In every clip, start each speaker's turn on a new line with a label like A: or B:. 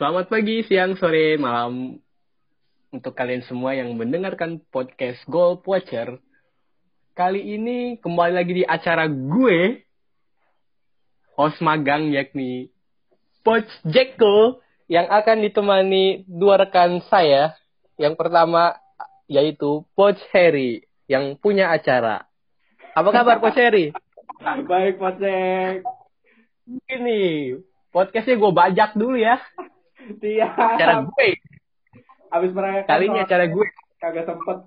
A: Selamat pagi, siang, sore, malam untuk kalian semua yang mendengarkan podcast Goal Watcher. Kali ini kembali lagi di acara gue, host magang yakni Coach Jeko yang akan ditemani dua rekan saya. Yang pertama yaitu Coach Harry yang punya acara. Apa kabar Coach Harry?
B: Baik, Pak Cek.
A: Ini podcastnya gue bajak dulu ya.
B: Siap.
A: Acara gue.
B: Habis merayakan
A: Kali ini acara gue.
B: kagak sempet.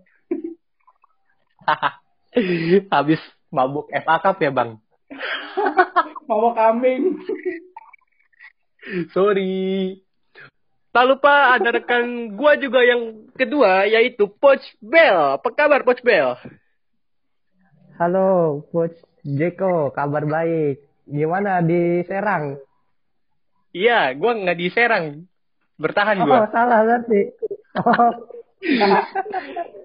A: Habis mabuk FA Cup ya bang.
B: Mau kambing.
A: Sorry. Tak lupa ada rekan gua juga yang kedua yaitu Coach Bell. Apa kabar Coach Bell?
C: Halo, Coach Jeko, kabar baik. Gimana di Serang?
A: Iya, gua nggak di Serang. Bertahan
C: Oh,
A: gua.
C: salah berarti. Oh,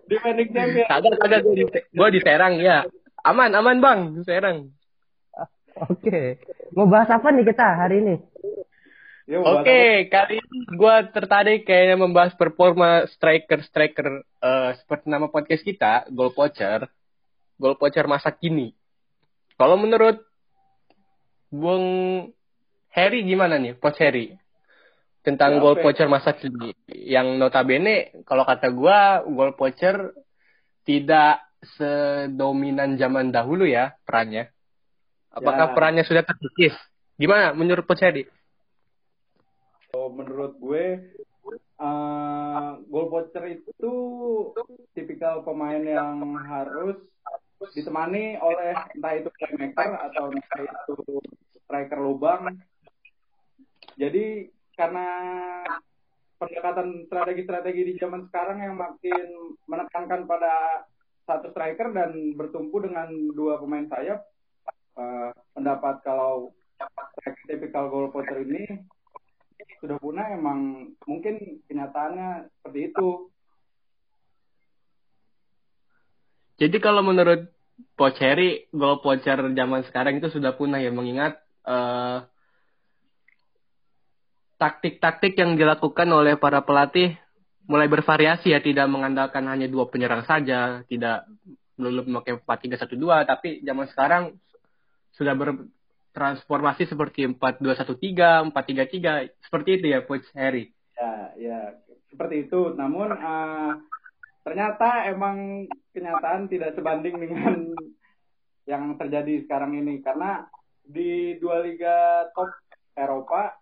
B: Defending champion.
A: Kagak kagak gua di, gua di Serang ya. Aman aman bang di Serang.
C: oke. Mau bahas apa nih kita hari ini?
B: Ya,
A: Oke, kali ini gua tertarik kayaknya membahas performa striker-striker eh, seperti nama podcast kita, Goal Poacher. Goal Poacher masa kini. Kalau menurut Bung Harry gimana nih, Coach Harry? Tentang
B: Ya,
A: Goal
B: oke.
A: Poacher masa kini. Yang notabene, kalau kata gua, Goal Poacher tidak sedominan zaman dahulu ya perannya. Apakah
B: Ya.
A: perannya sudah terkikis? Gimana menurut Coach Harry?
B: Kalau menurut gue, eh goal poacher itu tipikal pemain yang harus ditemani oleh entah itu playmaker atau entah itu striker lubang. Jadi karena pendekatan strategi-strategi di zaman sekarang yang makin menekankan pada satu striker dan bertumpu dengan dua pemain sayap, eh, pendapat kalau tipikal goal poacher ini sudah punah emang mungkin kenyataannya seperti itu.
A: Jadi kalau menurut Coach Harry, goal poacher zaman sekarang itu sudah punah ya mengingat eh, taktik-taktik yang dilakukan oleh para pelatih mulai bervariasi ya, tidak mengandalkan hanya dua penyerang saja, tidak melulu memakai 4-3-1-2, tapi zaman sekarang sudah bertransformasi seperti 4-2-1-3, 4-3-3, seperti itu ya Coach Harry.
B: Ya, ya seperti itu. Namun eh, ternyata emang kenyataan tidak sebanding dengan yang terjadi sekarang ini karena di dua liga top Eropa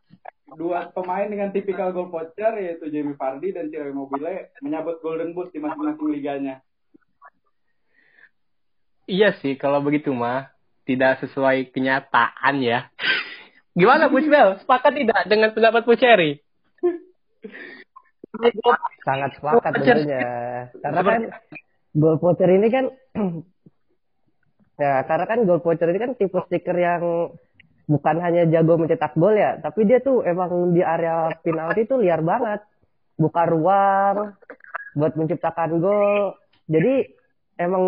B: dua pemain dengan tipikal goal poacher yaitu Jamie Vardy dan Ciro Immobile menyabet Golden Boot di masing-masing liganya.
A: Iya sih, kalau begitu mah tidak sesuai kenyataan ya. Gimana Coach Bel? Sepakat tidak dengan pendapat Harry?
C: Sangat sepakat tentunya. Karena kan goal poacher ini kan ya karena kan goal poacher ini kan tipe stiker yang bukan hanya jago mencetak gol ya, tapi dia tuh emang di area penalti tuh liar banget. Buka ruang buat menciptakan gol. Jadi emang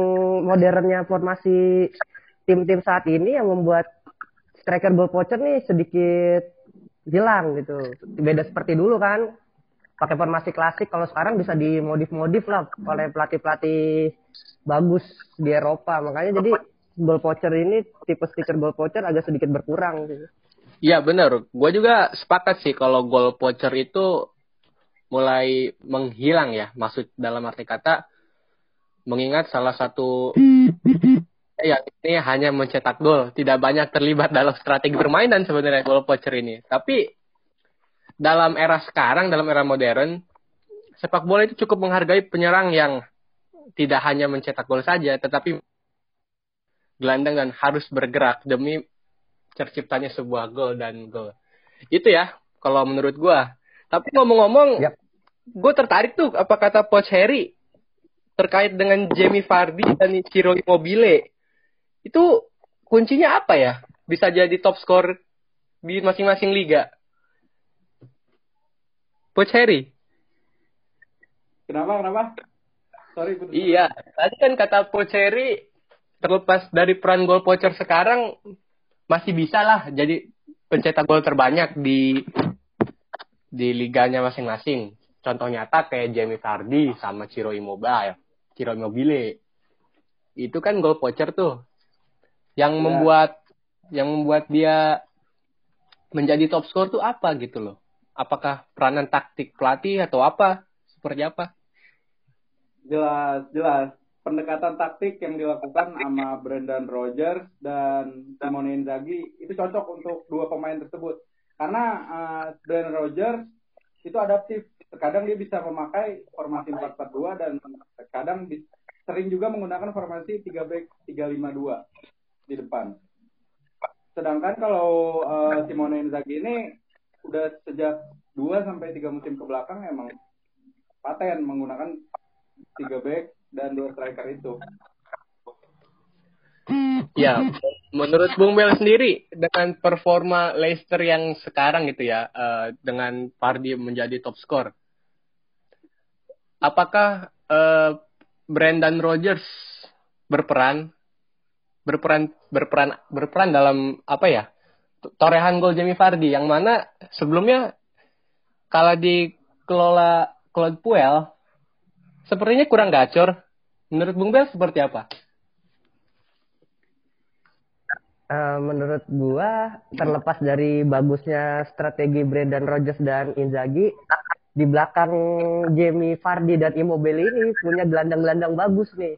C: modernnya formasi tim-tim saat ini yang membuat striker goal poacher nih sedikit hilang gitu. Beda seperti dulu kan. Pakai formasi klasik kalau sekarang bisa dimodif-modif lah oleh pelatih-pelatih bagus di Eropa. Makanya jadi goal poacher ini tipe stiker goal poacher agak sedikit berkurang gitu.
A: Iya benar. Gue juga sepakat sih kalau goal poacher itu mulai menghilang ya. Maksud dalam arti kata mengingat salah satu ya ini hanya mencetak gol, tidak banyak terlibat dalam strategi permainan sebenarnya goal poacher ini. Tapi dalam era sekarang, dalam era modern, sepak bola itu cukup menghargai penyerang yang tidak hanya mencetak gol saja, tetapi gelandang dan harus bergerak demi terciptanya sebuah gol dan gol. Itu ya, kalau menurut gua. Tapi ngomong-ngomong,
C: Yap.
A: gue tertarik tuh apa kata Coach Harry terkait dengan Jamie Vardy dan Ciro Immobile. Itu kuncinya apa ya? Bisa jadi top skor di masing-masing liga. Coach Harry.
B: Kenapa? Kenapa? Sorry, putus.
A: Iya, tadi kan kata Coach Harry terlepas dari peran gol poacher sekarang masih bisa lah jadi pencetak gol terbanyak di di liganya masing-masing. Contoh nyata kayak Jamie Vardy sama Ciro Immobile, Ciro Immobile. Itu kan goal poacher tuh. Yang
B: Ya.
A: membuat yang membuat dia menjadi top score tuh apa gitu loh. Apakah peranan taktik pelatih atau apa? Seperti apa?
B: Jelas, jelas. Pendekatan taktik yang dilakukan sama Brendan Rodgers dan Simone Inzaghi itu cocok untuk dua pemain tersebut. Karena uh, Brendan Rodgers itu adaptif. Terkadang dia bisa memakai formasi 4-4-2 dan terkadang sering juga menggunakan formasi 3 back 3-5-2 di depan. Sedangkan kalau uh, Simone Inzaghi ini udah sejak 2 sampai 3 musim ke belakang emang paten menggunakan 3 back dan dua striker itu.
A: Ya, menurut Bung Bel sendiri dengan performa Leicester yang sekarang gitu ya, eh, dengan Vardy menjadi top skor, apakah eh, Brendan Rodgers berperan berperan berperan berperan dalam apa ya torehan gol Jamie Vardy yang mana sebelumnya kalau dikelola Claude Puel sepertinya kurang gacor. Menurut Bung Bel seperti apa?
C: Eh, menurut gua terlepas dari bagusnya strategi Brendan Rodgers dan Inzaghi di belakang Jamie Vardy dan Immobile ini punya gelandang-gelandang bagus nih.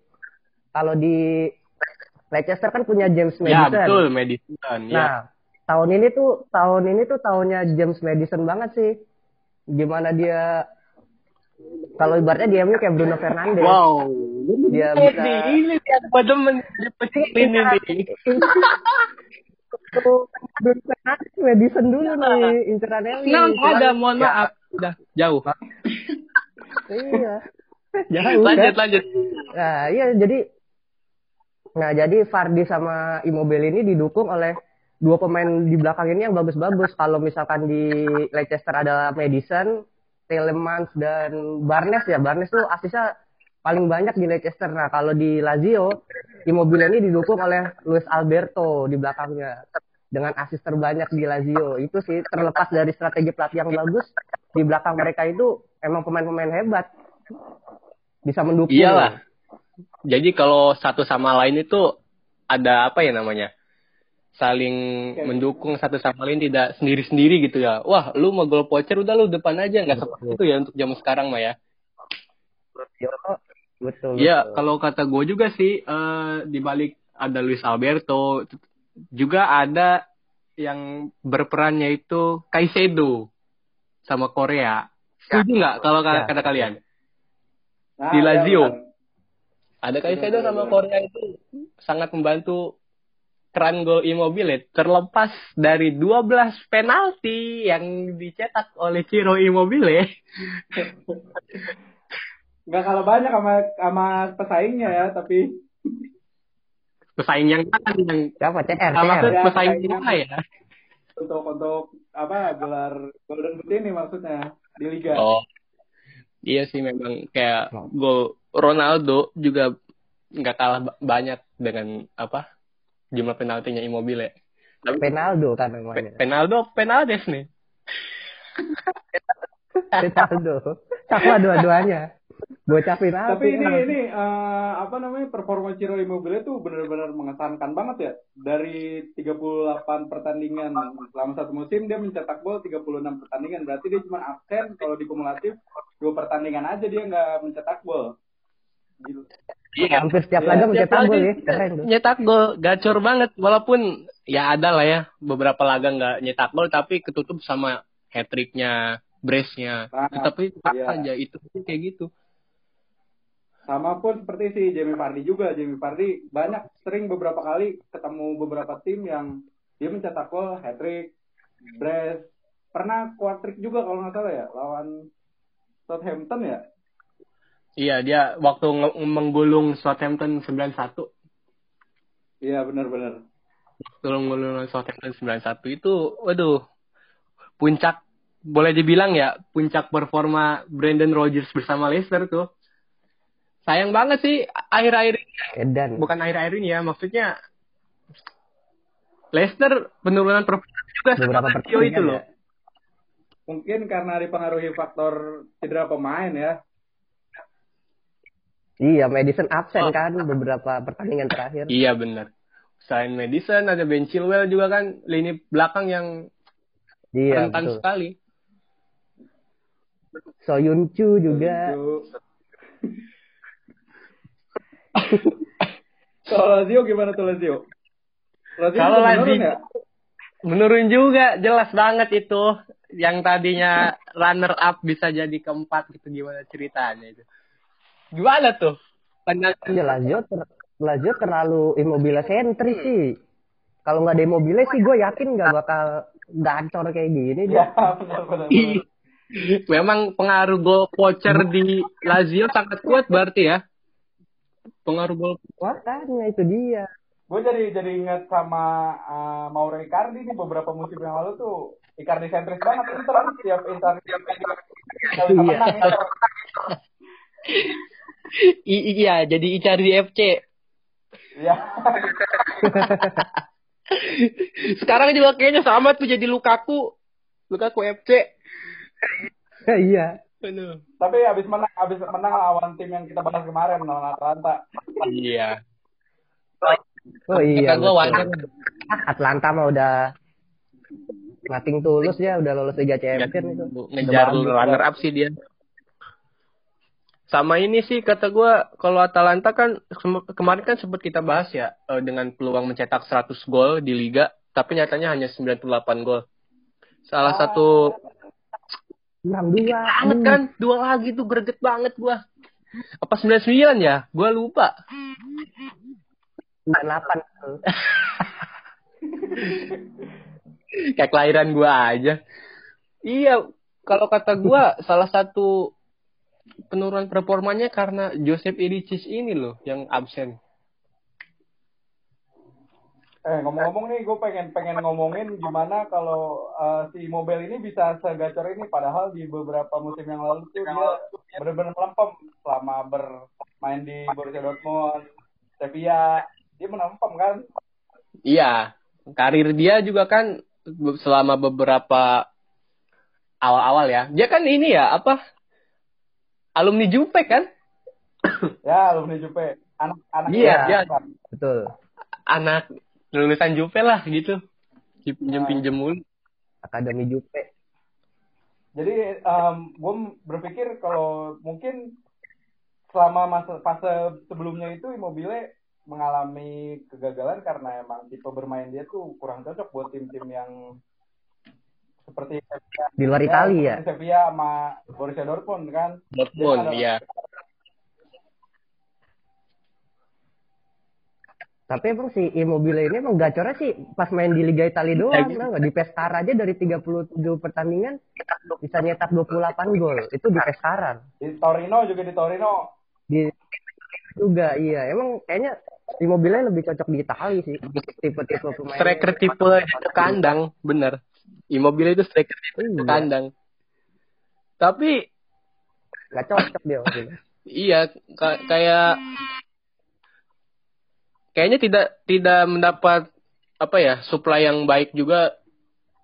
C: Kalau di Leicester kan punya James
A: Ya
C: Madison.
A: betul, Madison. Ya.
C: Nah, tahun ini tuh tahun ini tuh tahunnya James Madison banget sih. Gimana dia kalau ibaratnya dia ini kayak Bruno Fernandes.
A: Wow.
C: Dia
A: Ini,
C: bisa
A: ini lihat pada ini nih.
C: Bruno Fernandes Madison dulu nih inceran Ellie.
A: Nah, ada, mohon
C: Ya,
A: maaf. Udah jauh.
C: Iya. Jauh
A: lanjut,
C: kan?
A: lanjut.
C: Nah, iya jadi Nah, jadi Vardy sama Immobile ini didukung oleh dua pemain di belakang ini yang bagus-bagus. Kalau misalkan di Leicester ada Madison, Telemans dan Barnes ya. Barnes tuh asisnya paling banyak di Leicester. Nah, kalau di Lazio, Immobile ini didukung oleh Luis Alberto di belakangnya dengan asis terbanyak di Lazio. Itu sih terlepas dari strategi pelatih yang bagus, di belakang mereka itu emang pemain-pemain hebat. Bisa mendukung.
A: Iyalah. Jadi kalau satu sama lain itu ada apa ya namanya? Saling
B: Oke.
A: mendukung satu sama lain tidak sendiri-sendiri gitu ya. Wah, lu mau gol poacher udah lu depan aja nggak seperti itu ya untuk zaman sekarang mah ya.
C: Betul.
A: Iya, kalau kata gue juga sih eh, di balik ada Luis Alberto juga ada yang berperannya itu Kaisedo sama Korea. Setuju nggak kalau
C: Ya.
A: kata kalian?
B: Nah,
A: Di
B: ya,
A: Lazio.
B: benar.
A: Ada Kaisedo sama. Korea itu sangat membantu keran gol Immobile terlepas dari 12 penalti yang dicetak oleh Ciro Immobile.
B: Nggak kalah banyak sama sama pesaingnya ya, tapi
A: Pesaing yang mana yang
C: Siapa? CR,
A: sama
C: CR.
B: Ya,
A: pesaing mana ya?
B: untuk untuk apa gelar Golden Boot ini maksudnya di liga.
A: Oh. Iya sih memang kayak gol Ronaldo juga nggak kalah ba- banyak dengan apa jumlah penaltinya Immobile. Tapi
C: Penaldo kan
A: Pe-
C: namanya.
A: Penaldo penaldes nih.
C: Penaldo. Sama dua-duanya. Bocah penalti.
B: Tapi ini ini eh, apa namanya performa Ciro Immobile tuh benar-benar mengesankan banget ya. Dari 38 pertandingan selama satu musim dia mencetak gol 36 pertandingan. Berarti dia cuma absen kalau dikumulatif dua pertandingan aja dia nggak mencetak gol. Gila.
A: Iya.
C: Hampir setiap laga
A: Tiap
C: mencetak gol ya. Keren tuh.
A: Nyetak gol gacor banget walaupun ya ada lah ya beberapa laga nggak nyetak gol tapi ketutup sama hat tricknya, brace-nya.
B: Nah,
A: tapi tetap
B: iya.
A: aja itu kayak gitu.
B: Sama pun seperti si Jamie Vardy juga. Jamie Vardy banyak sering beberapa kali ketemu beberapa tim yang dia mencetak gol hat trick, brace, pernah quad trick juga kalau nggak salah ya lawan Southampton ya.
A: Iya, dia waktu menggulung Southampton 9-1
B: Iya benar-benar.
A: Tolong ngulung Southampton 91 itu, waduh, puncak, boleh dibilang ya, puncak performa Brandon Rodgers bersama Leicester tuh. Sayang banget sih, akhir-akhir ini,
C: Edan.
A: bukan akhir-akhir ini ya, maksudnya Leicester penurunan performa juga
C: Beberapa
A: sama itu
C: pertandingan
A: loh.
C: ya.
B: mungkin karena dipengaruhi faktor cedera pemain ya.
C: Iya, Madison absen kan beberapa pertandingan terakhir.
A: Iya benar. Selain Madison ada Ben Chilwell juga kan lini belakang yang
C: Iya,
A: rentan
C: betul.
A: sekali.
C: Soyun Chu juga.
B: Kalau Lazio gimana tuh Lazio? Lazio
A: Kalau Lazio-
B: ya?
A: Menurun juga, jelas banget itu. Yang tadinya runner up bisa jadi keempat gitu gimana ceritanya itu. Gimana tuh? Pandangan
C: Iya, Lazio, ter- Lazio terlalu immobile sentris sih. Kalau nggak ada immobile sih gue yakin nggak bakal gacor kayak gini
B: Ya, benar benar.
A: Memang pengaruh gol voucher di Lazio sangat kuat berarti ya. Pengaruh gol
C: Makanya itu dia.
B: Gue jadi jadi ingat sama uh, Mauro Icardi nih beberapa musim yang lalu tuh Icardi sentris banget Inter tiap Inter tiap Inter
C: Iya.
A: I- iya, jadi Icardi FC.
B: Iya.
A: Sekarang juga kayaknya sama tuh jadi Lukaku. Lukaku FC.
C: iya.
A: Aduh.
B: Tapi abis menang abis menang lawan tim yang kita bahas kemarin lawan Atlanta.
A: Iya.
C: Oh iya.
A: Kata gua
C: Atlanta mah udah nothing tulus ya, udah lolos Liga Champions itu.
A: Ngejar runner up sih dia. Sama ini sih kata gua kalau Atalanta kan kemarin kan sempat kita bahas ya eh, dengan peluang mencetak 100 gol di liga, tapi nyatanya hanya 98 gol. Salah satu
C: Enam dua.
A: banget kan dua lagi tuh greget banget gua. Apa 99 ya? Gua lupa.
C: delapan.
A: Kayak kelahiran gua aja. Iya, kalau kata gua salah satu penurunan performanya karena Joseph Ilicic ini loh yang absen.
B: Eh ngomong-ngomong nih gue pengen pengen ngomongin gimana kalau uh, si Mobile ini bisa segacor ini padahal di beberapa musim yang lalu tuh dia benar-benar melempem selama bermain di Borussia Dortmund, Sevilla, dia melempem kan?
A: Iya, karir dia juga kan selama beberapa awal-awal ya. Dia kan ini ya, apa? Alumni Jupe kan?
B: Ya, alumni Jupe. Anak anak
A: Iya,
B: dia-
C: Betul.
A: Anak lulusan Jupe lah gitu. Dipinjem-pinjem mulu.
C: Akademi Jupe.
B: Jadi gue berpikir kalau mungkin selama masa fase sebelumnya itu Immobile mengalami kegagalan karena emang tipe bermain dia tuh kurang cocok buat tim-tim yang seperti
C: Di luar Italia ya.
B: Sevilla sama Borussia Dortmund kan.
A: Dortmund, iya.
C: Tapi emang si Immobile ini emang gacornya sih pas main di Liga Italia doang.
A: Ya, gitu.
C: tau nggak? Di Pescara aja dari 37 pertandingan bisa nyetak 28 gol. Itu di Pescara.
B: Di Torino juga di Torino.
C: Di juga iya. Emang kayaknya Immobile lebih cocok di Italia sih. Tipe-tipe pemain.
A: Striker tipe kandang, bener. Immobile itu striker ke
C: Iya.
A: kandang. Tapi
C: Gak cocok dia.
A: iya ka- kayak kayaknya tidak tidak mendapat apa ya supply yang baik juga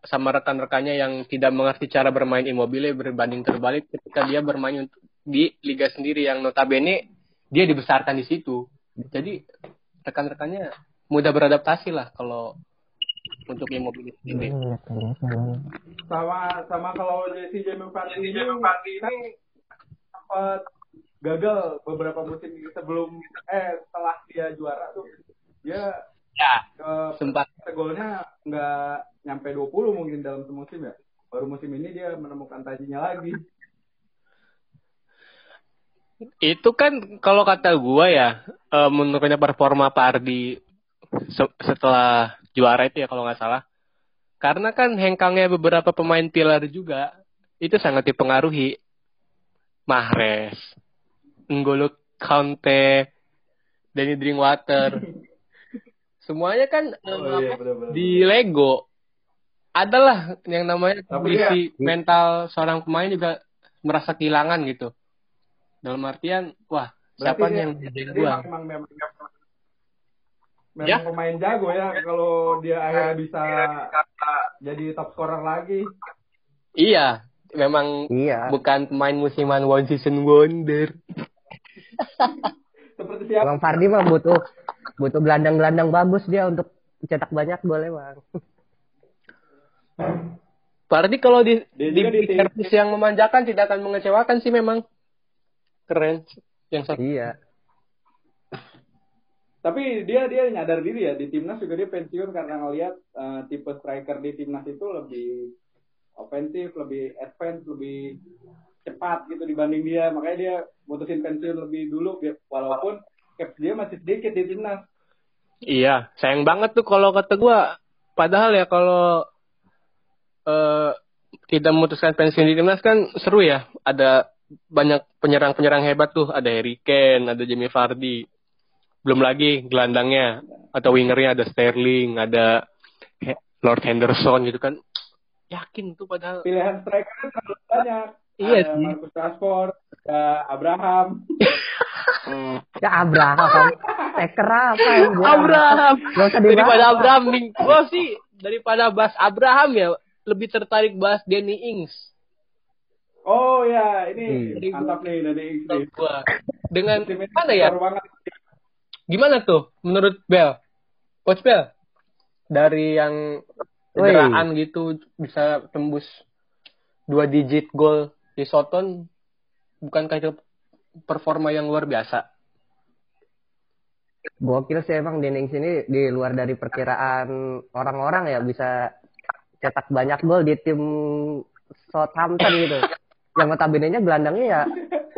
A: sama rekan-rekannya yang tidak mengerti cara bermain Immobile berbanding terbalik ketika dia bermain untuk- di liga sendiri yang notabene dia dibesarkan di situ. Jadi rekan-rekannya mudah beradaptasi lah kalau untuk Immobile sendiri.
B: Sama sama kalau Jesse Jamie Vardy ini, ini sempat gagal beberapa musim sebelum eh setelah dia juara tuh dia
A: Ya,
B: eh,
A: sempat
B: golnya nggak nyampe 20 mungkin dalam semusim ya. Baru musim ini dia menemukan tajinya lagi.
A: Itu kan kalau kata gua ya, eh, menurutnya performa Pardi se- setelah juara itu ya kalau nggak salah. Karena kan hengkangnya beberapa pemain pilar juga itu sangat dipengaruhi. Mahrez, N'Golo Kante, Danny Drinkwater. Semuanya kan eh,
B: Oh iya benar-benar.
A: di Lego adalah yang namanya kondisi mental seorang pemain juga merasa kehilangan gitu. Dalam artian, wah, siapa nih yang
B: dia
A: gua?
B: memang memang memang
A: Ya.
B: pemain jago ya kalau dia akhirnya bisa jadi top scorer lagi.
A: Iya, memang
C: Iya.
A: bukan pemain musiman one season wonder.
B: Seperti siapa?
C: Bang Fardi mah butuh butuh gelandang-gelandang bagus dia untuk cetak banyak gol emang.
A: Berarti kalau di
B: Dia
A: di,
B: di
A: di servis yang memanjakan tidak akan mengecewakan sih memang. Keren. Yang satu.
C: Iya.
B: Tapi dia dia nyadar diri ya di timnas juga dia pensiun karena ngelihat eh, tipe striker di timnas itu lebih ofensif, lebih advance, lebih cepat gitu dibanding dia. Makanya dia mutusin pensiun lebih dulu walaupun caps dia masih sedikit di timnas.
A: Iya, sayang banget tuh kalau kata gua. Padahal ya kalau eh tidak memutuskan pensiun di timnas kan seru ya. Ada banyak penyerang-penyerang hebat tuh. Ada Harry Kane, ada Jamie Vardy. Belum lagi gelandangnya atau wingernya ada Sterling, ada Lord Henderson gitu kan. Yakin tuh padahal.
B: Pilihan striker terlalu banyak.
A: Iya
B: ada
A: sih.
B: Marcus Rashford, ada Abraham.
C: Ya Abraham. Teker apa?
A: Abraham. Daripada Abraham, nih, gua sih daripada bahas Abraham ya lebih tertarik bahas Danny Ings.
B: Oh ya, ini
A: Hmm.
B: mantap nih dari Ings
A: dengan mana ya? Gimana tuh menurut Bel? Coach Bel dari yang cederaan gitu bisa tembus dua digit gol di Soton bukankah itu performa yang luar biasa?
C: Gokil sih emang Denings ini di luar dari perkiraan orang-orang ya bisa cetak banyak gol di tim Southampton gitu. Yang notabene-nya gelandangnya ya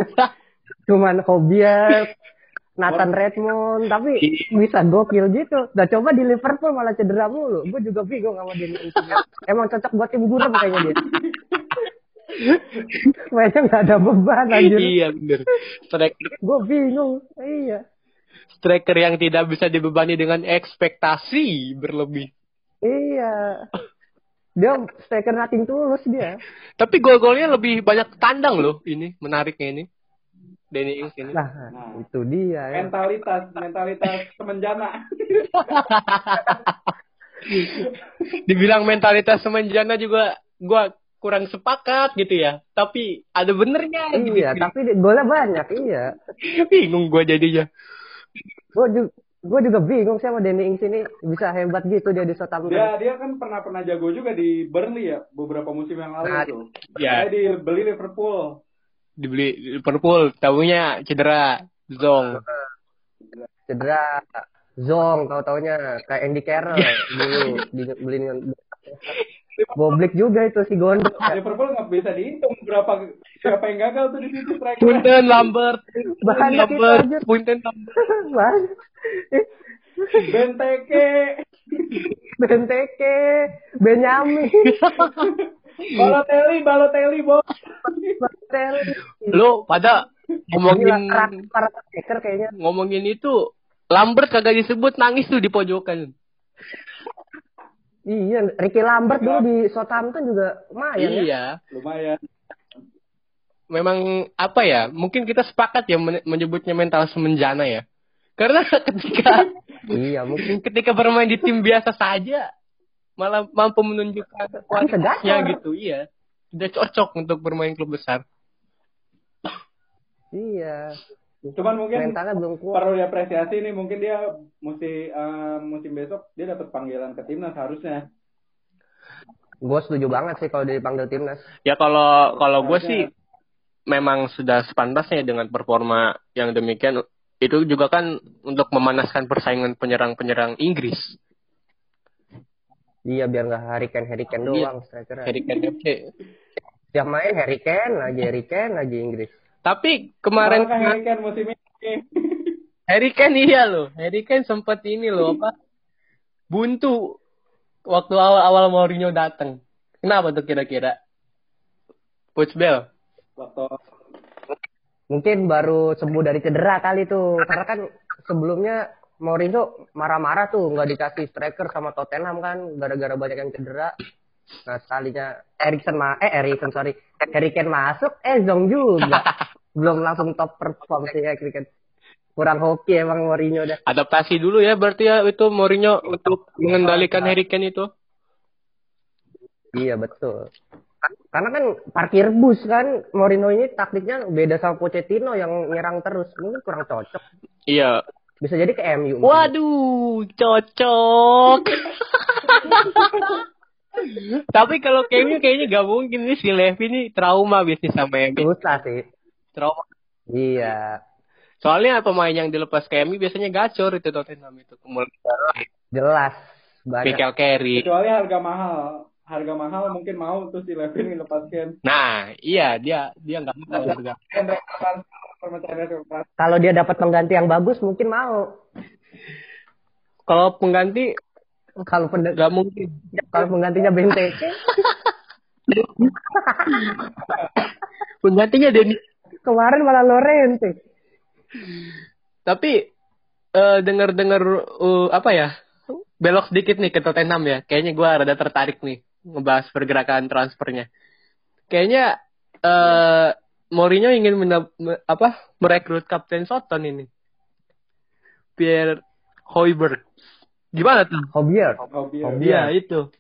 C: cuman Hobiat, Nathan Redmond, tapi bisa gokil gitu. Nah coba di Liverpool malah cedera mulu. Gue juga bingung sama ini. Emang cocok buat tim gurem kayaknya dia. Mainnya nggak ada beban anjir.
A: iya bener. Striker,
C: Gue bingung. Iya.
A: striker yang tidak bisa dibebani dengan ekspektasi berlebih.
C: Iya. Dia striker nothing tulus dia.
A: Tapi gol-golnya lebih banyak tandang loh ini menariknya ini. Danny Ings ini.
C: Nah,
B: Nah.
C: itu dia ya.
B: Mentalitas, mentalitas semenjana.
A: Dibilang mentalitas semenjana juga gua kurang sepakat gitu ya. Tapi ada benernya gitu.
C: Iya, tapi golnya banyak, iya.
A: Bingung gua jadinya.
C: Gue juga, gue juga bingung sih sama Danny Ings ini bisa hebat gitu dia di Southampton.
B: Dia dia kan pernah pernah jago juga di Burnley ya beberapa musim yang lalu
C: Nah,
B: tuh.
A: ya.
B: Dia dibeli Liverpool.
A: Dibeli di Liverpool, tahunya cedera, zong.
C: Cedera, Zong, tahu taunya kayak Andy Carroll dulu di, beli Boblik juga itu si Gondok.
B: Liverpool nggak bisa dihitung berapa siapa yang gagal tuh di situ striker.
A: Punten Lambert,
C: itu
A: Lambert. Punten Lambert.
B: Benteke,
C: Benteke, Benyamin,
B: Balotelli, Balotelli, bos.
C: Balotelli.
A: Lo pada ngomongin
C: para striker kayaknya.
A: ngomongin itu Lambert kagak disebut nangis tuh di pojokan.
C: Iya, Ricky Lambert dulu di Southampton juga lumayan ya.
A: Iya.
B: Lumayan.
A: Memang apa ya? Mungkin kita sepakat ya men- menyebutnya mental semenjana ya. Karena ketika
C: Iya, mungkin
A: ketika bermain di tim biasa saja malah mampu menunjukkan kualitasnya
C: gacor.
A: gitu, iya. Tidak cocok untuk bermain klub besar.
C: iya.
B: Cuman mungkin
C: Mentalnya belum kuat.
B: perlu diapresiasi nih mungkin dia musim eh, musim besok dia dapat panggilan ke timnas harusnya.
C: Gue setuju banget sih kalau dia dipanggil timnas.
A: Ya kalau kalau gue sih memang sudah sepantasnya dengan performa yang demikian itu juga kan untuk memanaskan persaingan penyerang-penyerang Inggris.
C: Iya, biar nggak Harry Kane
A: Iya.
C: doang striker.
A: Harry Kane FC.
C: Tiap main Harry Kane lagi Harry Kane lagi Inggris.
A: Tapi kemarin
B: Malah Harry Kane musim ini.
A: Harry Kane iya loh. Harry Kane sempat ini loh apa? Buntu waktu awal-awal Mourinho datang. Kenapa tuh kira-kira? Coach Bell.
B: Waktu
C: Mungkin baru sembuh dari cedera kali tuh. Karena kan sebelumnya Mourinho marah-marah tuh nggak dikasih striker sama Tottenham kan gara-gara banyak yang cedera. Nah sekalinya Erikson ma eh Erikson sorry Harry Kane masuk eh Zong juga belum langsung top perform sih Harry Kane kurang hoki emang Mourinho dah
A: Adaptasi dulu ya berarti ya itu Mourinho untuk mengendalikan Harry Kane itu.
C: iya betul Karena kan parkir bus kan Mourinho ini taktiknya beda sama Pochettino yang nyerang terus. Mungkin kurang cocok.
A: Iya.
C: Bisa jadi ke MU. mungkin.
A: Waduh, cocok. Tapi kalau KMU kayaknya gak mungkin nih si Levi nih trauma bisnis sama MU.
C: Susah sih.
A: Trauma.
C: Iya.
A: Soalnya pemain yang dilepas ke MU biasanya gacor itu Tottenham itu. Mulai
C: Jelas. Banyak.
A: Mikel Carey.
B: Kecuali harga mahal. Harga mahal mungkin mau tuh si Levin melepaskan.
A: Nah, iya dia dia nggak mau harga.
C: Kalau dia dapat pengganti yang bagus mungkin mau.
A: Kalau pengganti
C: Kalau pen-
A: nggak mungkin.
C: kalau penggantinya Benteke
A: Penggantinya Denny.
C: kemarin malah Lorente.
A: Tapi eh dengar-dengar uh, apa ya? Belok sedikit nih ke Tottenham ya. Kayaknya gua rada tertarik nih ngebahas pergerakan transfernya. Kayaknya eh Mourinho ingin mena- me- apa? merekrut Kapten Soton ini. Pierre Hoiberg. Gimana tuh?
C: Hobier.
B: Hobi.
C: Hobi.
A: Iya itu.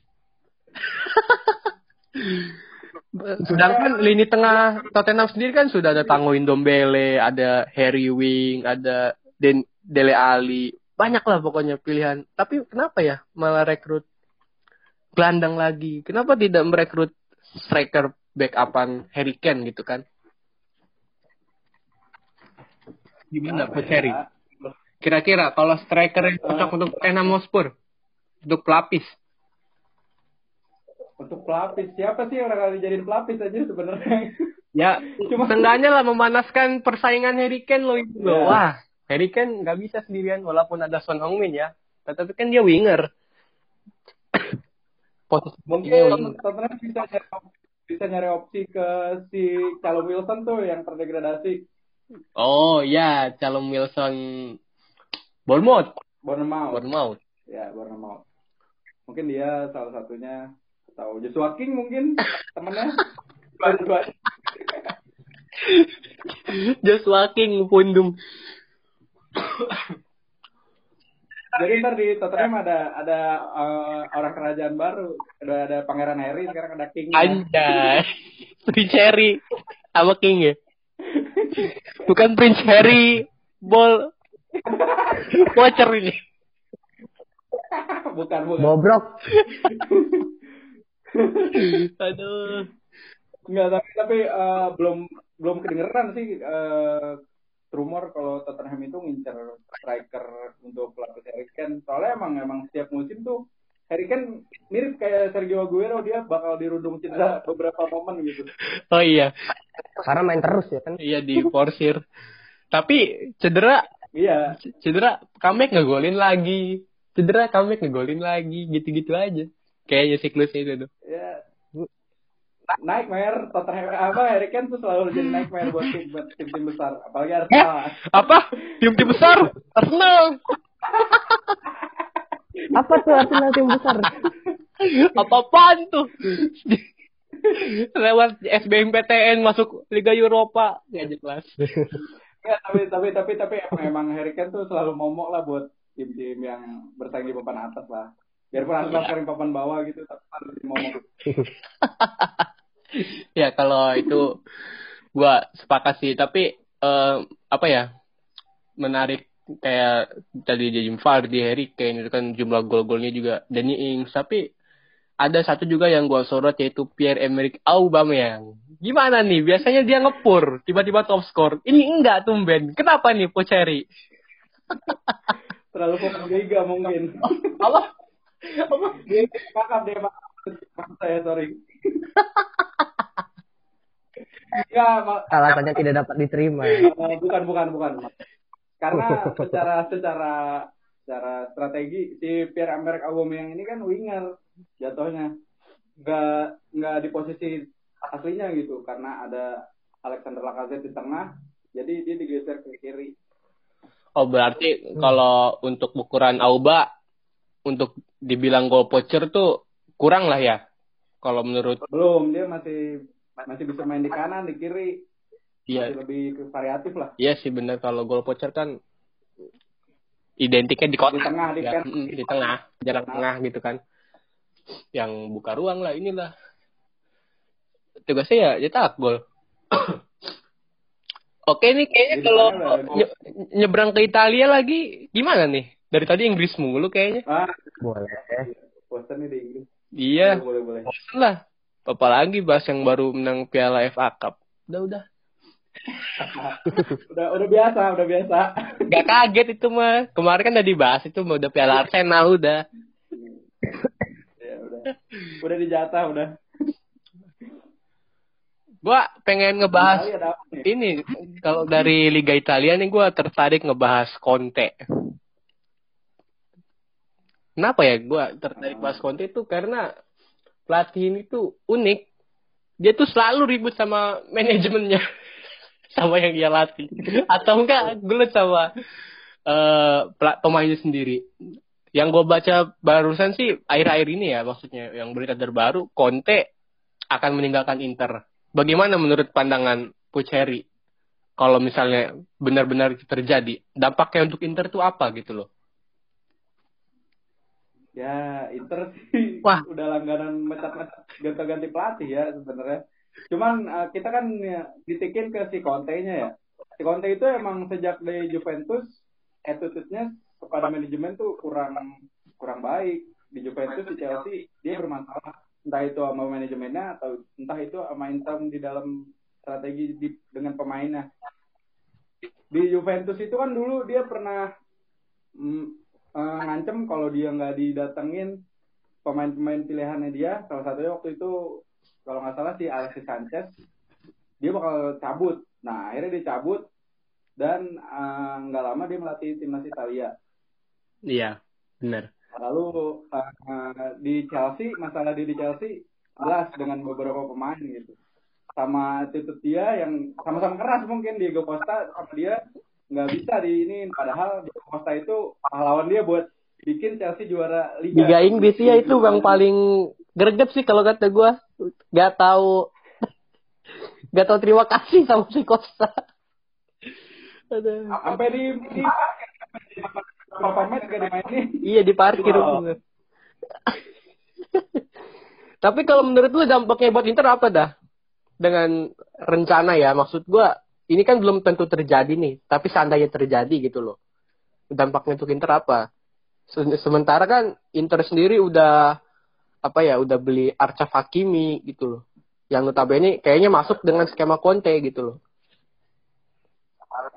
A: Sedangkan lini tengah Tottenham sendiri kan sudah ada Tango Indombele, ada Harry Wing, ada Den Dele Ali, banyak lah pokoknya pilihan. Tapi kenapa ya malah rekrut gelandang lagi? Kenapa tidak merekrut striker backupan Harry Kane gitu kan? Gimana Coach Harry?
B: Ya,
A: Kira-kira kalau striker yang cocok untuk Tottenham Hotspur untuk pelapis
B: Untuk pelapis. Siapa sih yang bakal dijadiin pelapis aja sebenarnya?
A: Ya,
B: Cuma-
A: seenggaknya lah memanaskan persaingan Harry Kane loh itu.
B: Ya.
A: Wah, Harry Kane nggak bisa sendirian walaupun ada Son Heung-min ya. Tetapi kan dia winger. Posisi
B: Mungkin. Tottenham bisa nyari, bisa nyari opsi ke si Callum Wilson tuh yang terdegradasi.
A: Oh ya, Calum Wilson Bournemouth.
B: Bournemouth.
A: Bournemouth.
B: Ya, Bournemouth. Mungkin dia salah satunya atau Joshua King mungkin temennya. Berdua.
A: Just walking pundung.
B: Jadi ntar di Tottenham ada ada eh, orang kerajaan baru. Ada ada Pangeran Harry, sekarang ada King.
A: Anjay. Harry sama King ya. Bukan Prince Harry Ball Watcher ini.
B: bukan, bukan.
C: Bobrok.
A: Aduh.
B: Enggak, tapi tapi eh, belum belum kedengeran sih eh, rumor kalau Tottenham itu ngincer striker untuk pelapis Harry Kane. Soalnya emang emang setiap musim tuh Harry Kane mirip kayak Sergio Aguero dia bakal dirundung cedera beberapa momen gitu.
A: Oh iya.
C: Karena main terus ya kan.
A: Iya di forsir. Tapi cedera,
B: Iya,
A: cedera comeback ngegolin lagi. Cedera comeback ngegolin lagi, gitu-gitu aja. Kayaknya siklusnya itu tuh.
B: ya nightmare Tottenham apa Harry Kane tuh selalu jadi nightmare buat tim buat tim-tim besar apalagi Arsenal.
A: Apa? Tim-tim besar? Arsenal.
C: Apa tuh Arsenal tim besar?
A: Apa-apaan tuh? Lewat SBMPTN masuk Liga Eropa. Gak jelas.
B: Ya, tapi tapi tapi tapi emang, emang Harry Kane tuh selalu momok lah buat tim-tim yang bersaing di papan atas lah. Biarpun Arsenal sekarang papan bawah gitu, tapi harus momok.
A: ya kalau itu gua sepakat sih tapi eh, apa ya menarik kayak tadi James Vardy, Harry Kane itu kan jumlah gol-golnya juga Danny Ings tapi ada satu juga yang gua sorot yaitu Pierre Emerick Aubameyang. Gimana nih? Biasanya dia ngepur, tiba-tiba top score. Ini enggak tumben. Kenapa nih Pocheri?
B: Terlalu fokus liga mungkin.
A: Apa? Apa?
B: Dia kakak dia saya sorry. Enggak,
C: Alasannya tidak dapat diterima.
B: eh, bukan bukan bukan. Karena secara secara secara strategi si Pierre Emerick Aubameyang ini kan winger jatuhnya. Enggak enggak di posisi aslinya gitu karena ada Alexander Lacazette di tengah jadi dia digeser ke kiri.
A: Oh berarti kalau untuk ukuran Auba untuk dibilang gol poacher tuh kurang lah ya. Kalau menurut
B: Belum, dia masih masih bisa main di kanan, di kiri. Masih lebih variatif lah.
A: Iya sih benar kalau gol poacher kan identiknya di kotak
B: Di tengah, di
A: ya,
B: kan.
A: mm, di tengah jarak tengah gitu kan yang buka ruang lah inilah tugasnya ya cetak gol. Oke nih kayaknya
B: Jadi
A: kalau nye- nyebrang ke Italia lagi gimana nih? Dari tadi Inggris mulu kayaknya.
B: Ah,
C: Boleh.
B: bosan nih di Inggris.
A: Iya,
B: Boleh, boleh.
A: bosan lah. Apalagi bahas yang baru menang Piala FA Cup. Udah udah.
B: Udah, udah biasa, udah biasa.
A: Gak kaget itu mah. Kemarin kan udah dibahas itu mau udah Piala Arsenal udah.
B: ya, udah. Udah dijatah, udah.
A: Gua pengen ngebahas ini kalau dari Liga Italia nih gua tertarik ngebahas Conte. Kenapa ya gua tertarik bahas Conte itu karena pelatih ini tuh unik. Dia tuh selalu ribut sama manajemennya, sama yang dia latih, atau enggak gelut sama eh pela- pemainnya sendiri. Yang gue baca barusan sih akhir-akhir ini ya, maksudnya yang berita terbaru, Conte akan meninggalkan Inter. Bagaimana menurut pandangan Puceri? Kalau misalnya benar-benar terjadi, dampaknya untuk Inter tuh apa gitu loh?
B: Ya, Inter sih
A: Wah.
B: udah langganan mecat-mecat ganti-ganti pelatih ya sebenarnya. Cuman eh, kita kan ya, ditikin ke si Conte-nya ya. Si Conte itu emang sejak dari Juventus attitude-nya kepada manajemen tuh kurang kurang baik. Di Juventus di Chelsea dia bermasalah. Entah itu sama manajemennya atau entah itu sama Inter di dalam strategi di, dengan pemainnya. Di Juventus itu kan dulu dia pernah mm, eh, ngancem kalau dia nggak didatengin pemain-pemain pilihannya dia salah satunya waktu itu kalau nggak salah si Alexis Sanchez dia bakal cabut. Nah akhirnya dia cabut dan eh, nggak lama dia melatih timnas Italia.
A: Iya, benar.
B: lalu eh, di Chelsea masalah dia di Chelsea jelas dengan beberapa pemain gitu. Sama attitude dia yang sama-sama keras mungkin Diego Costa sama dia nggak bisa di ini. Padahal Diego Costa itu pahlawan dia buat bikin Chelsea juara Liga.
A: Liga Inggris ya itu yang paling greget sih kalau kata gua. Gak tahu gak tahu terima kasih sama si Costa.
B: Sampai di, di gak dimainin
A: Iya di parkir.
B: Wow.
A: bener. Tapi kalau menurut lu dampaknya buat Inter apa dah? Dengan rencana ya, maksud gua ini kan belum tentu terjadi nih, tapi seandainya terjadi gitu loh. Dampaknya untuk Inter apa? Se- Sementara kan Inter sendiri udah apa ya, udah beli Arcaf Hakimi gitu loh. Yang notabene kayaknya masuk dengan skema Conte gitu loh.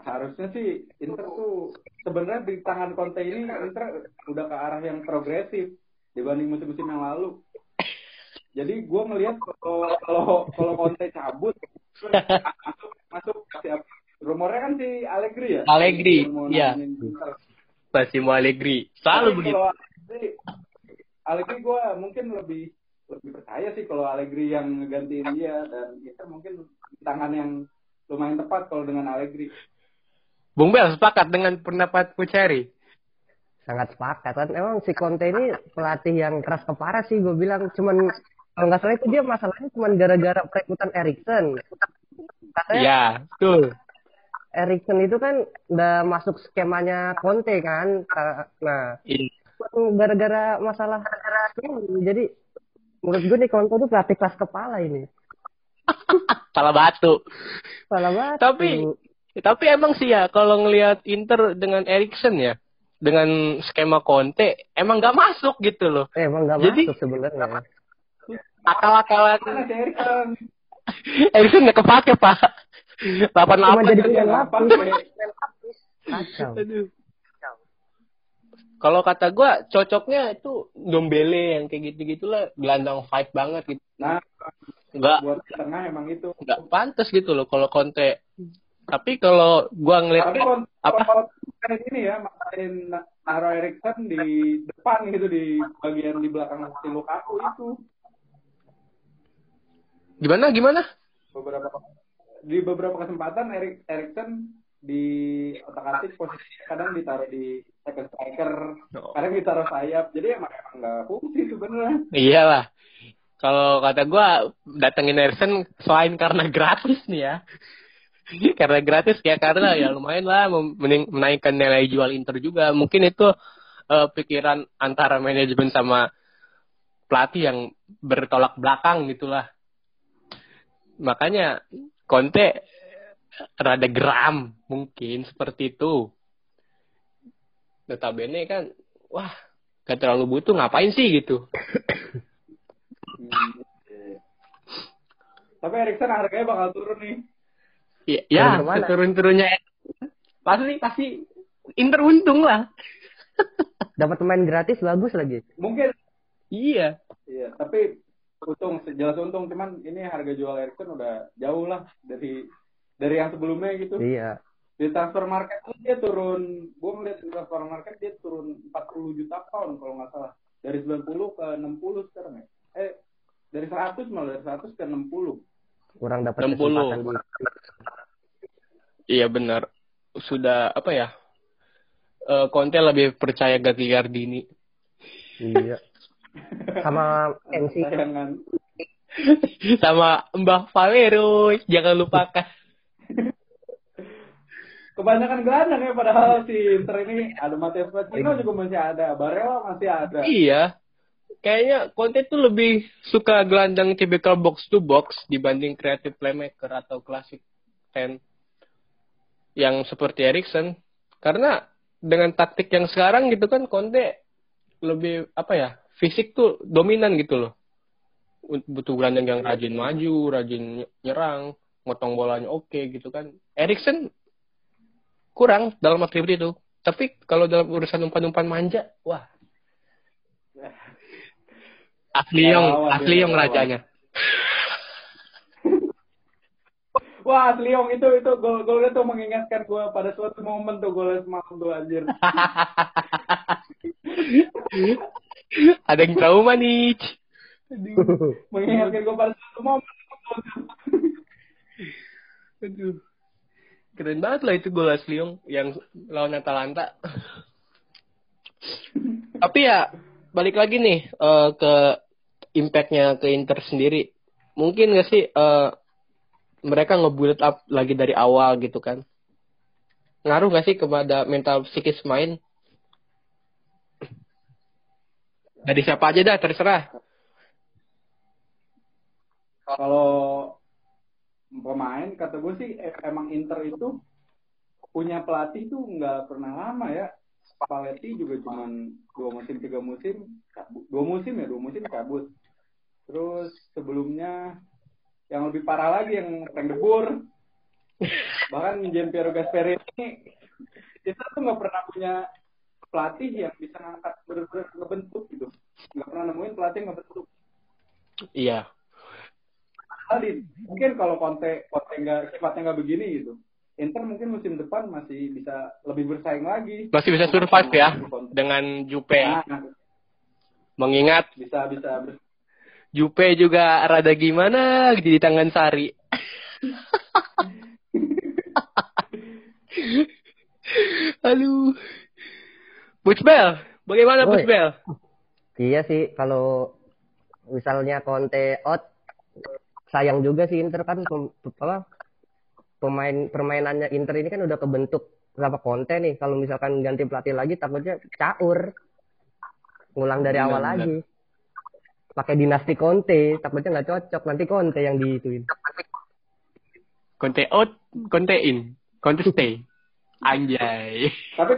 B: harusnya sih Inter tuh sebenarnya di tangan Conte ini Inter udah ke arah yang progresif dibanding musim-musim yang lalu. Jadi gue ngelihat kalau kalau kalau Conte cabut masuk masuk siapa? Rumornya kan si Allegri ya.
A: Allegri,
B: mau
A: iya.
B: Inter.
A: Massimo Allegri. Selalu
B: Tapi
A: begitu.
B: Kalau Allegri, Allegri gue mungkin lebih lebih percaya sih kalau Allegri yang ngegantiin dia dan Inter mungkin di tangan yang lumayan tepat kalau dengan Allegri.
A: Bung Bel sepakat dengan pendapat Puceri.
C: sangat sepakat kan emang si Conte ini pelatih yang keras kepala sih gue bilang cuman kalau nggak salah itu dia masalahnya cuman gara-gara perekrutan Erikson katanya
A: Iya, betul.
C: Erikson itu kan udah masuk skemanya Conte kan nah
A: Iya.
C: Gara-gara masalah ini jadi menurut gue nih Conte itu pelatih keras kepala ini
A: Salah batu.
C: salah banget
A: Tapi tapi emang sih ya kalau ngelihat Inter dengan Erikson ya dengan skema Conte emang nggak masuk gitu loh.
C: eh, emang nggak
A: Jadi-
C: masuk sebenarnya
A: Akal-akalan
B: Erikson?
A: Nggak kepake pak. 88
C: Cuma jadi kacau
A: Aduh. Kalau kata gua cocoknya itu Dombele yang kayak gitu-gitulah gelandang fight banget gitu.
B: Nah,
A: Nggak
B: buat tengah emang itu.
A: nggak pantas gitu loh kalau Conte. Tapi kalau gua ngeliat
B: Tapi kalau
A: apa?
B: kalau ini ya, maksain Naro Erikson di depan gitu di bagian di belakang si Lukaku itu
A: gimana gimana?
B: beberapa di beberapa kesempatan Erik Erikson di otak atik posisi kadang ditaruh di second striker, kadang ditaruh sayap. Jadi emang emang nggak fungsi sebenarnya.
A: Iyalah. Kalau kata gua datengin Erikson selain karena gratis nih ya. karena gratis ya karena ya lumayan lah menaikkan nilai jual Inter juga. Mungkin itu eh, pikiran antara manajemen sama pelatih yang bertolak belakang gitulah. makanya Conte rada geram mungkin seperti itu. Notabene kan, wah, gak terlalu butuh ngapain sih gitu.
B: Iya. Tapi Erikson harganya bakal turun nih.
A: Ya, ya
C: ke mana?
A: turun-turunnya pasti pasti Inter untung lah.
C: Dapat pemain gratis bagus lagi.
B: Mungkin
A: Iya.
B: iya, tapi untung jelas untung cuman ini harga jual Erikson udah jauh lah dari dari yang sebelumnya gitu.
C: Iya.
B: Di transfer market tuh dia turun, gua ngeliat di transfer market dia turun 40 juta pound kalau nggak salah. Dari 90 ke 60 sekarang ya. Eh, dari 100 malah dari 100 ke 60.
C: Kurang dapat
A: 60.
C: kesempatan di
A: Iya benar. Sudah apa ya? Eh Conte lebih percaya Gatti Gardini.
C: Iya. Sama MC.
A: Sama Mbah Valero, jangan lupakan.
B: Kebanyakan gelandang ya padahal si Inter ini ada Matteo Pochettino juga masih ada, Barella masih ada.
A: Iya. Kayaknya Conte tuh lebih suka gelandang typical box to box dibanding creative playmaker atau classic ten yang seperti Erikson. Karena dengan taktik yang sekarang gitu kan Conte lebih apa ya fisik tuh dominan gitu loh. Butuh gelandang yang rajin maju, rajin nyerang, motong bolanya oke gitu kan. Erikson kurang dalam atribut itu. Tapi kalau dalam urusan umpan-umpan manja, wah asli
B: Ya,
A: yang asli yang rajanya.
B: Wah, Leong itu itu gol golnya tuh mengingatkan gua pada suatu momen tuh golnya semalam tuh anjir.
A: Ada yang trauma nih.
B: Mengingatkan gua pada suatu momen.
A: Aduh. Keren banget lah itu gol Asliong yang lawan Atalanta. Tapi ya balik lagi nih eh, ke impactnya ke Inter sendiri. Mungkin gak sih eh, mereka nge-build up lagi dari awal gitu kan? Ngaruh gak sih kepada mental psikis main? Dari siapa aja dah terserah.
B: Kalau pemain kata gue sih eh, emang Inter itu punya pelatih tuh nggak pernah lama ya. Spalletti juga cuman dua musim tiga musim dua musim ya dua musim cabut. Terus sebelumnya yang lebih parah lagi yang Frank de Boer. Bahkan Jean Piero Gasperini kita tuh nggak pernah punya pelatih yang bisa ngangkat ngebentuk gitu. Nggak pernah nemuin pelatih yang ngebentuk.
A: Iya.
B: Kali mungkin kalau Conte Conte nggak sifatnya nggak begini gitu. Inter mungkin musim depan masih bisa lebih bersaing lagi.
A: Masih bisa survive ya dengan Jupe.
B: Nah,
A: Mengingat
B: bisa bisa ber-
A: Jupe juga rada gimana di tangan Sari. Aduh. Bel, bagaimana
C: Woi.
A: Bel?
C: Iya sih kalau misalnya Conte out sayang juga sih Inter kan pem- apa pemain permainannya Inter ini kan udah kebentuk berapa Conte nih kalau misalkan ganti pelatih lagi takutnya caur ngulang dari awal
A: benar.
C: lagi pakai dinasti Conte takutnya nggak cocok nanti Conte yang diituin
A: Conte out, Conte in, Conte stay. Anjay.
B: Tapi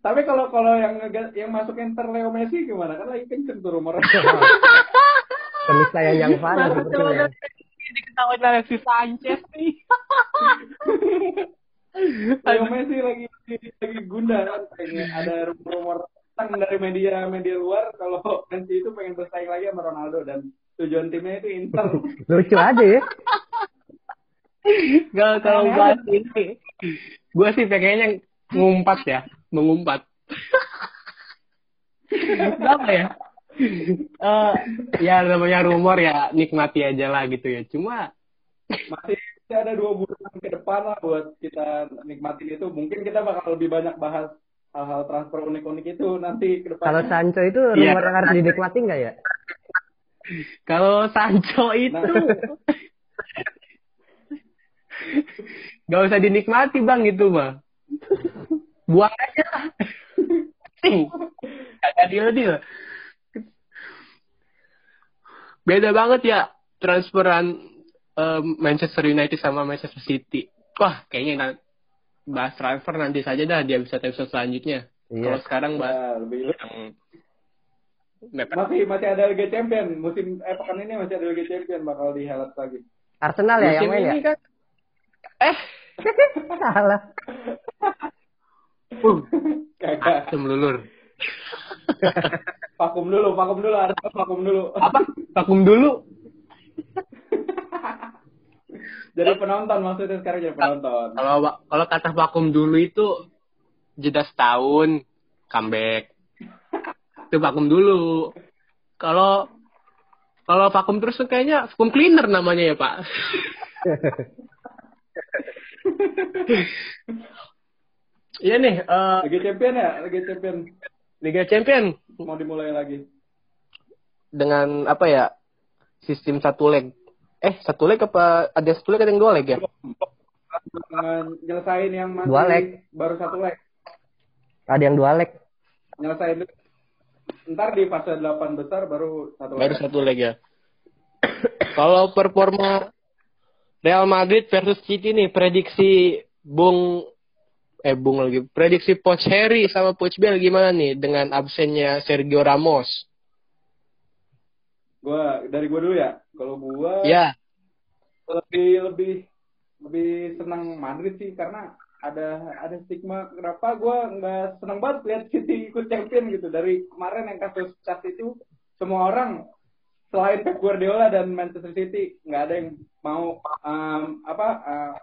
B: tapi kalau kalau yang yang masuk Inter Leo Messi gimana? Kan lagi kenceng tuh rumornya.
C: keniscayaan yang sepertinya
A: Ini ketahuan Alexis Sanchez nih.
B: Leo Messi lagi lagi gunda kan kayaknya ada rumor datang dari media media luar kalau Messi itu pengen bersaing lagi sama Ronaldo dan tujuan timnya itu Inter.
C: lucu aja ya
A: Gak kalau bahas ini. Gue sih pengennya ngumpat ya, mengumpat. Kenapa ya? Eh, ya namanya rumor ya nikmati aja lah gitu ya. Cuma
B: Masih ada dua bulan ke depan lah buat kita nikmatin itu. Mungkin kita bakal lebih banyak bahas hal-hal transfer unik-unik itu nanti ke
C: kalau
B: depan.
C: Sancho itu
A: Iya.
C: rumor yang harus dinikmati nggak ya
A: kalau Sancho itu gak usah dinikmati bang gitu mah. Buang aja lah. Gak deal-deal. Beda banget ya transferan eh, Manchester United sama Manchester City. Wah, kayaknya na- bahas transfer nanti saja dah di episode-episode selanjutnya. Kalau
C: Iya.
A: sekarang bahas
B: Ya, lebih
A: yang mepet.
B: masih masih ada Liga Champion musim eh pekan ini masih ada Liga Champion bakal dihelat lagi.
C: Arsenal ya yang
A: Musim
C: main ya?
A: ini kan eh
C: Salah.
B: Kagak.
A: asem lulur.
B: Vakum dulu, vakum dulu, harus vakum dulu.
A: Apa? Vakum dulu.
B: Jadi penonton maksudnya sekarang jadi penonton.
A: Kalau kalau kata vakum dulu itu jeda setahun comeback. Itu vakum dulu. Kalau kalau vakum terus tuh kayaknya vakum cleaner namanya ya, Pak. Iya nih, eh,
B: Liga Champion ya, Liga Champion
A: Liga Champion
B: mau dimulai lagi.
A: dengan apa ya? Sistem satu leg. Eh, satu leg apa ada satu leg ada yang dua leg ya?
B: Dengan nyelesain yang masih
C: Dua leg.
B: baru satu leg.
C: Ada yang dua leg.
B: Nyelesain dulu. Ntar di fase 8 besar baru satu
A: Baru
B: leg.
A: satu leg ya. Kalau performa Real Madrid versus City nih prediksi Bung eh Bung lagi prediksi Coach Harry sama Coach Bell gimana nih dengan absennya Sergio Ramos?
B: Gua dari gua dulu ya. Kalau gua
A: Ya,
B: lebih lebih lebih senang Madrid sih karena ada ada stigma kenapa gua nggak senang banget lihat City ikut champion gitu dari kemarin yang kasus cas itu semua orang selain Pep Guardiola dan Manchester City nggak ada yang mau um, apa uh,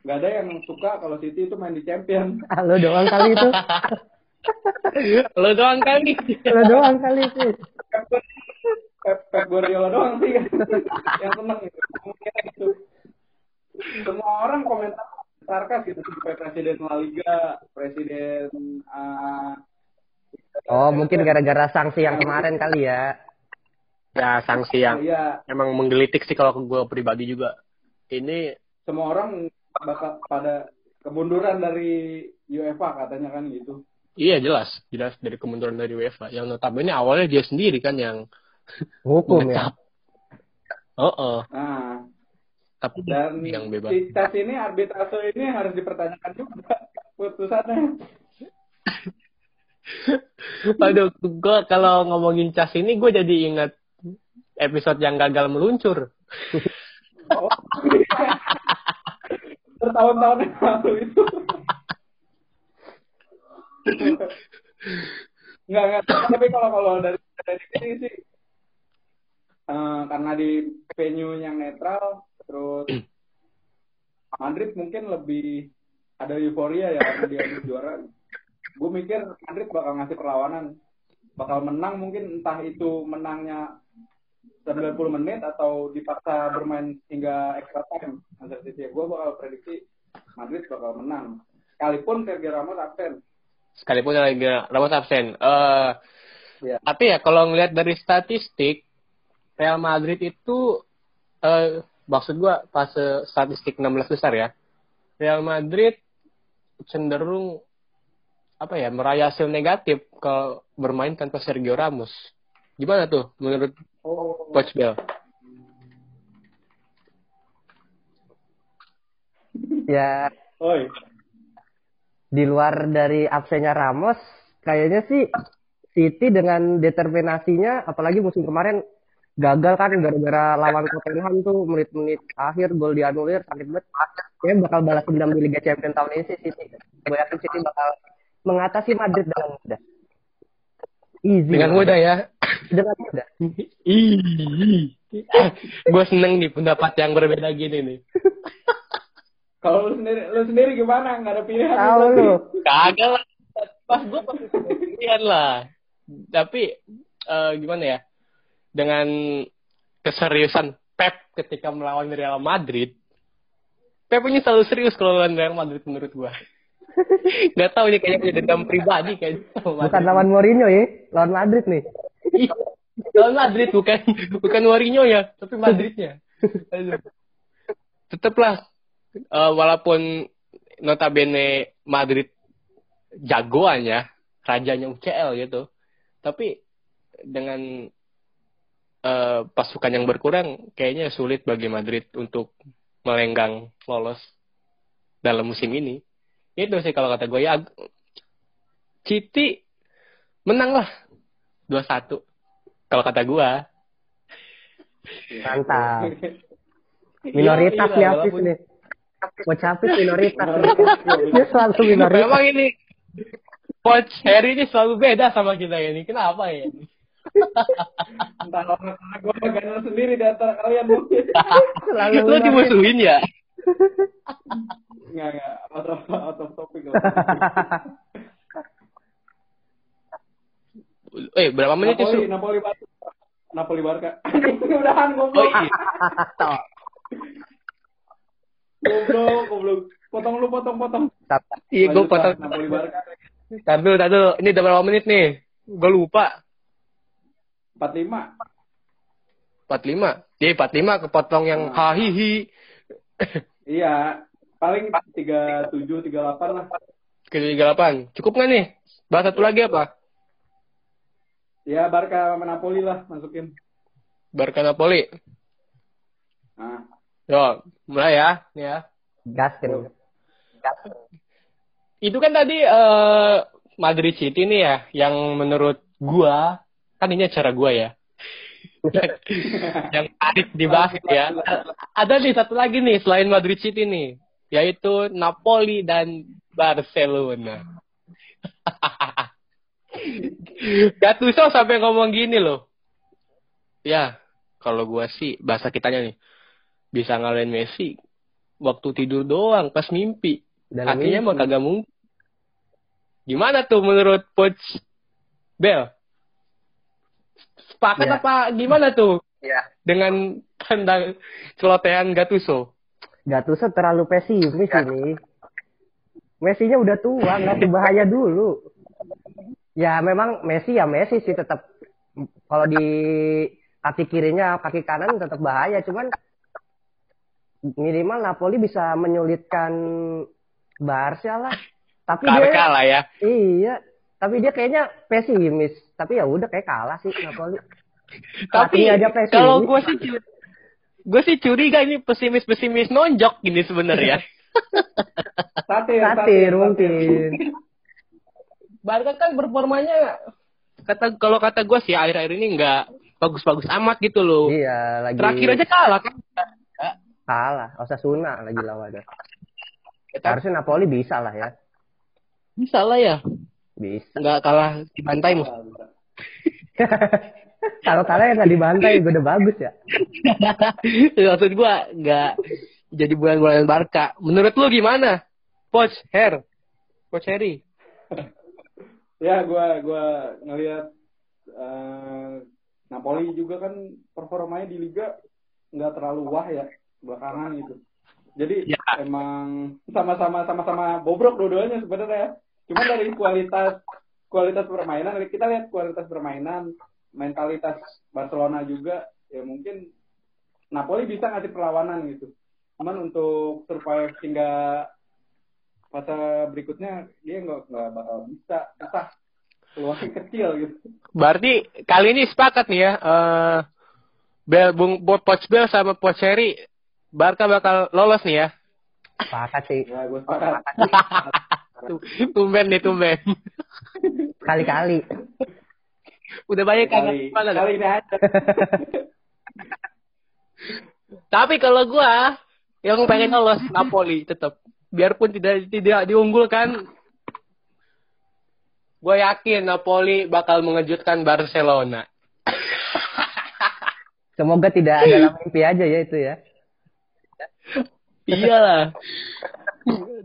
B: nggak ada yang suka kalau City itu main di champion
C: Ah, lo doang kali itu.
A: lo doang kali.
C: Lo doang kali itu.
B: Pep, Pep, Guardiola doang sih yang seneng gitu gitu semua orang komentar sarkas gitu sampai presiden La Liga presiden uh,
C: Oh, mungkin gara-gara sanksi yang kemarin kali ya.
A: Ya, sanksi yang
B: Iya,
A: emang menggelitik sih kalau gue pribadi juga. Ini
B: semua orang bakal pada kemunduran dari UEFA katanya kan gitu.
A: iya jelas, jelas dari kemunduran dari UEFA. Yang notabene awalnya dia sendiri kan yang
C: Hukum ya.
A: mengecap. Oh, oh.
B: Nah,
A: tapi
B: dan
A: yang bebas.
B: si Cas ini arbitrase ini harus dipertanyakan juga putusannya.
A: Aduh, gue kalau ngomongin cas ini gue jadi ingat episode yang gagal meluncur.
B: Oh. Bertahun-tahun yang lalu itu. Enggak, enggak. Tapi kalau kalau dari dari sini sih eh, karena di venue yang netral terus Madrid mungkin lebih ada euforia ya karena dia juara. Gue mikir Madrid bakal ngasih perlawanan, bakal menang mungkin entah itu menangnya 90 menit atau dipaksa bermain hingga extra time Manchester City. Gue bakal prediksi Madrid bakal menang. Sekalipun Sergio Ramos absen.
A: Sekalipun lagi Ramos absen. Eh,
B: Ya.
A: Tapi ya kalau ngelihat dari statistik, Real Madrid itu, eh, maksud gua fase statistik 16 besar ya. Real Madrid cenderung apa ya meraih hasil negatif kalau bermain tanpa Sergio Ramos. Gimana tuh menurut
B: Oh,
A: Coach Bell?
C: Ya,
B: oi.
C: di luar dari absennya Ramos, kayaknya sih City dengan determinasinya, apalagi musim kemarin gagal kan gara-gara lawan Tottenham tuh menit-menit akhir gol dianulir sakit banget. Kayaknya bakal balas dendam di Liga Champions tahun ini sih City. Gue yakin City bakal mengatasi Madrid dengan mudah. Easy.
A: Dengan mudah ya. Ih, gue seneng nih pendapat yang berbeda gini nih.
B: Kalau lu sendiri, lu sendiri gimana? Nggak ada pilihan.
C: Tahu
B: berarti.
C: lu.
A: Kagak lah. Pas gue pasti pilihan lah. Tapi eh, gimana ya? Dengan keseriusan Pep ketika melawan Real Madrid, Pep ini selalu serius kalau lawan Real Madrid menurut gue. Gak tahu ini kayaknya punya dendam pribadi kayaknya. sama
C: Bukan lawan Mourinho ya, lawan Madrid nih.
A: Lawan Madrid bukan bukan Mourinho ya, tapi Madridnya. Tetaplah eh, walaupun notabene Madrid jagoan ya, rajanya UCL gitu. Tapi dengan eh, pasukan yang berkurang, kayaknya sulit bagi Madrid untuk melenggang lolos dalam musim ini. Itu sih kalau kata gue ya. City menang lah 2-1. Kalau kata gue.
C: Mantap. Minoritas
B: Iya,
C: nih
B: iya,
C: Hafiz
B: walaupun-
C: nih. Mau capek minoritas.
B: Minoritas,
C: Dia selalu minoritas.
A: Memang ini Coach Harry ini selalu beda sama kita ini. Kenapa ya?
B: Entah karena gue gagal sendiri di antara kalian mungkin.
C: Selalu minoritas.
A: dimusuhin ya?
B: Enggak, enggak. Out of, out of topic lah.
A: Eh, berapa menit
B: Napoli,
A: itu?
B: Napoli Barca. Napoli Barca. Udahan
A: Oh
B: goblok.
A: iya.
B: Goblok, goblok. Potong lu, potong, potong.
A: Iya, gue potong.
B: Napoli Barca.
A: Udah dulu. Ini udah berapa menit nih? Gue lupa.
B: 45.
A: 45. Jadi 45 kepotong yang
B: Hmm.
A: hahihi.
B: Iya. Paling 37, 38 lah.
A: Ke 38. Cukup nggak nih? Bahas satu lagi apa?
B: Ya, Barca sama Napoli lah masukin.
A: Barca Napoli.
B: Nah,
A: Yo, mulai ya. Nih ya.
C: Gaskin.
A: Itu kan tadi eh, Madrid City nih ya, yang menurut gua, kan ini acara gua ya. yang adik dibahas ya. Ada nih satu lagi nih selain Madrid City nih, yaitu Napoli dan Barcelona. Gattuso sampai ngomong gini loh. Ya, kalau gua sih bahasa kitanya nih bisa ngalahin Messi waktu tidur doang pas mimpi.
C: Dalam
A: Artinya
C: mimpi.
A: mah kagak mungkin. Gimana tuh menurut Coach Bell? Sepakat
C: Ya.
A: apa gimana tuh
C: Ya.
A: dengan tentang celotehan Gattuso?
C: Gattuso terlalu pesimis ini. Messi-nya udah tua, nggak berbahaya dulu. Ya memang Messi ya Messi sih tetap kalau di kaki kirinya kaki kanan tetap bahaya, cuman minimal Napoli bisa menyulitkan Barca lah. Tapi dia
A: Barca lah ya.
C: iya, tapi dia kayaknya pesimis. Tapi ya udah kayak kalah sih Napoli.
A: Tapi
C: aja pesimis.
A: kalau gue sih gue sih curiga ini pesimis-pesimis nonjok gini sebenarnya.
B: satir,
C: Satir mungkin.
A: Barca kan performanya kata kalau kata gue sih akhir-akhir ini nggak bagus-bagus amat gitu loh.
C: Iya, lagi
A: Terakhir aja kalah kan.
C: kalah. Osasuna lagi lawannya.
A: Tapi
C: Harusnya Napoli bisa lah ya.
A: bisa lah ya.
C: Bisa.
A: Nggak kalah dibantai mus.
C: Kalau kalah ya nggak dibantai, gue udah bagus ya.
A: Maksud gua nggak jadi bulan-bulan Barca. Menurut lu gimana? Coach Her, Coach Harry.
B: ya gua gua ngelihat eh, Napoli juga kan performanya di liga nggak terlalu wah ya belakangan gitu. Jadi
A: Ya.
B: emang sama-sama sama-sama bobrok dua-duanya sebenarnya. Cuma dari kualitas kualitas permainan kita lihat kualitas permainan, mentalitas Barcelona juga ya mungkin Napoli bisa ngasih perlawanan gitu. Cuman untuk survive hingga fase berikutnya dia nggak nggak bakal bisa susah peluangnya kecil gitu
A: Berarti kali ini sepakat nih ya. eh Bel, Bung Coach Bel sama Coach Harry Barca bakal lolos nih ya.
C: Sepakat sih.
B: ya gue sepakat
A: tumben nih tumben.
C: Kali-kali.
A: Udah banyak kan
B: kali
A: mana
B: kali ini aja
A: Tapi kalau gua yang pengen lolos Napoli tetap biarpun tidak tidak diunggulkan gue yakin Napoli bakal mengejutkan Barcelona.
C: Semoga tidak dalam mimpi aja ya itu ya.
A: Iyalah.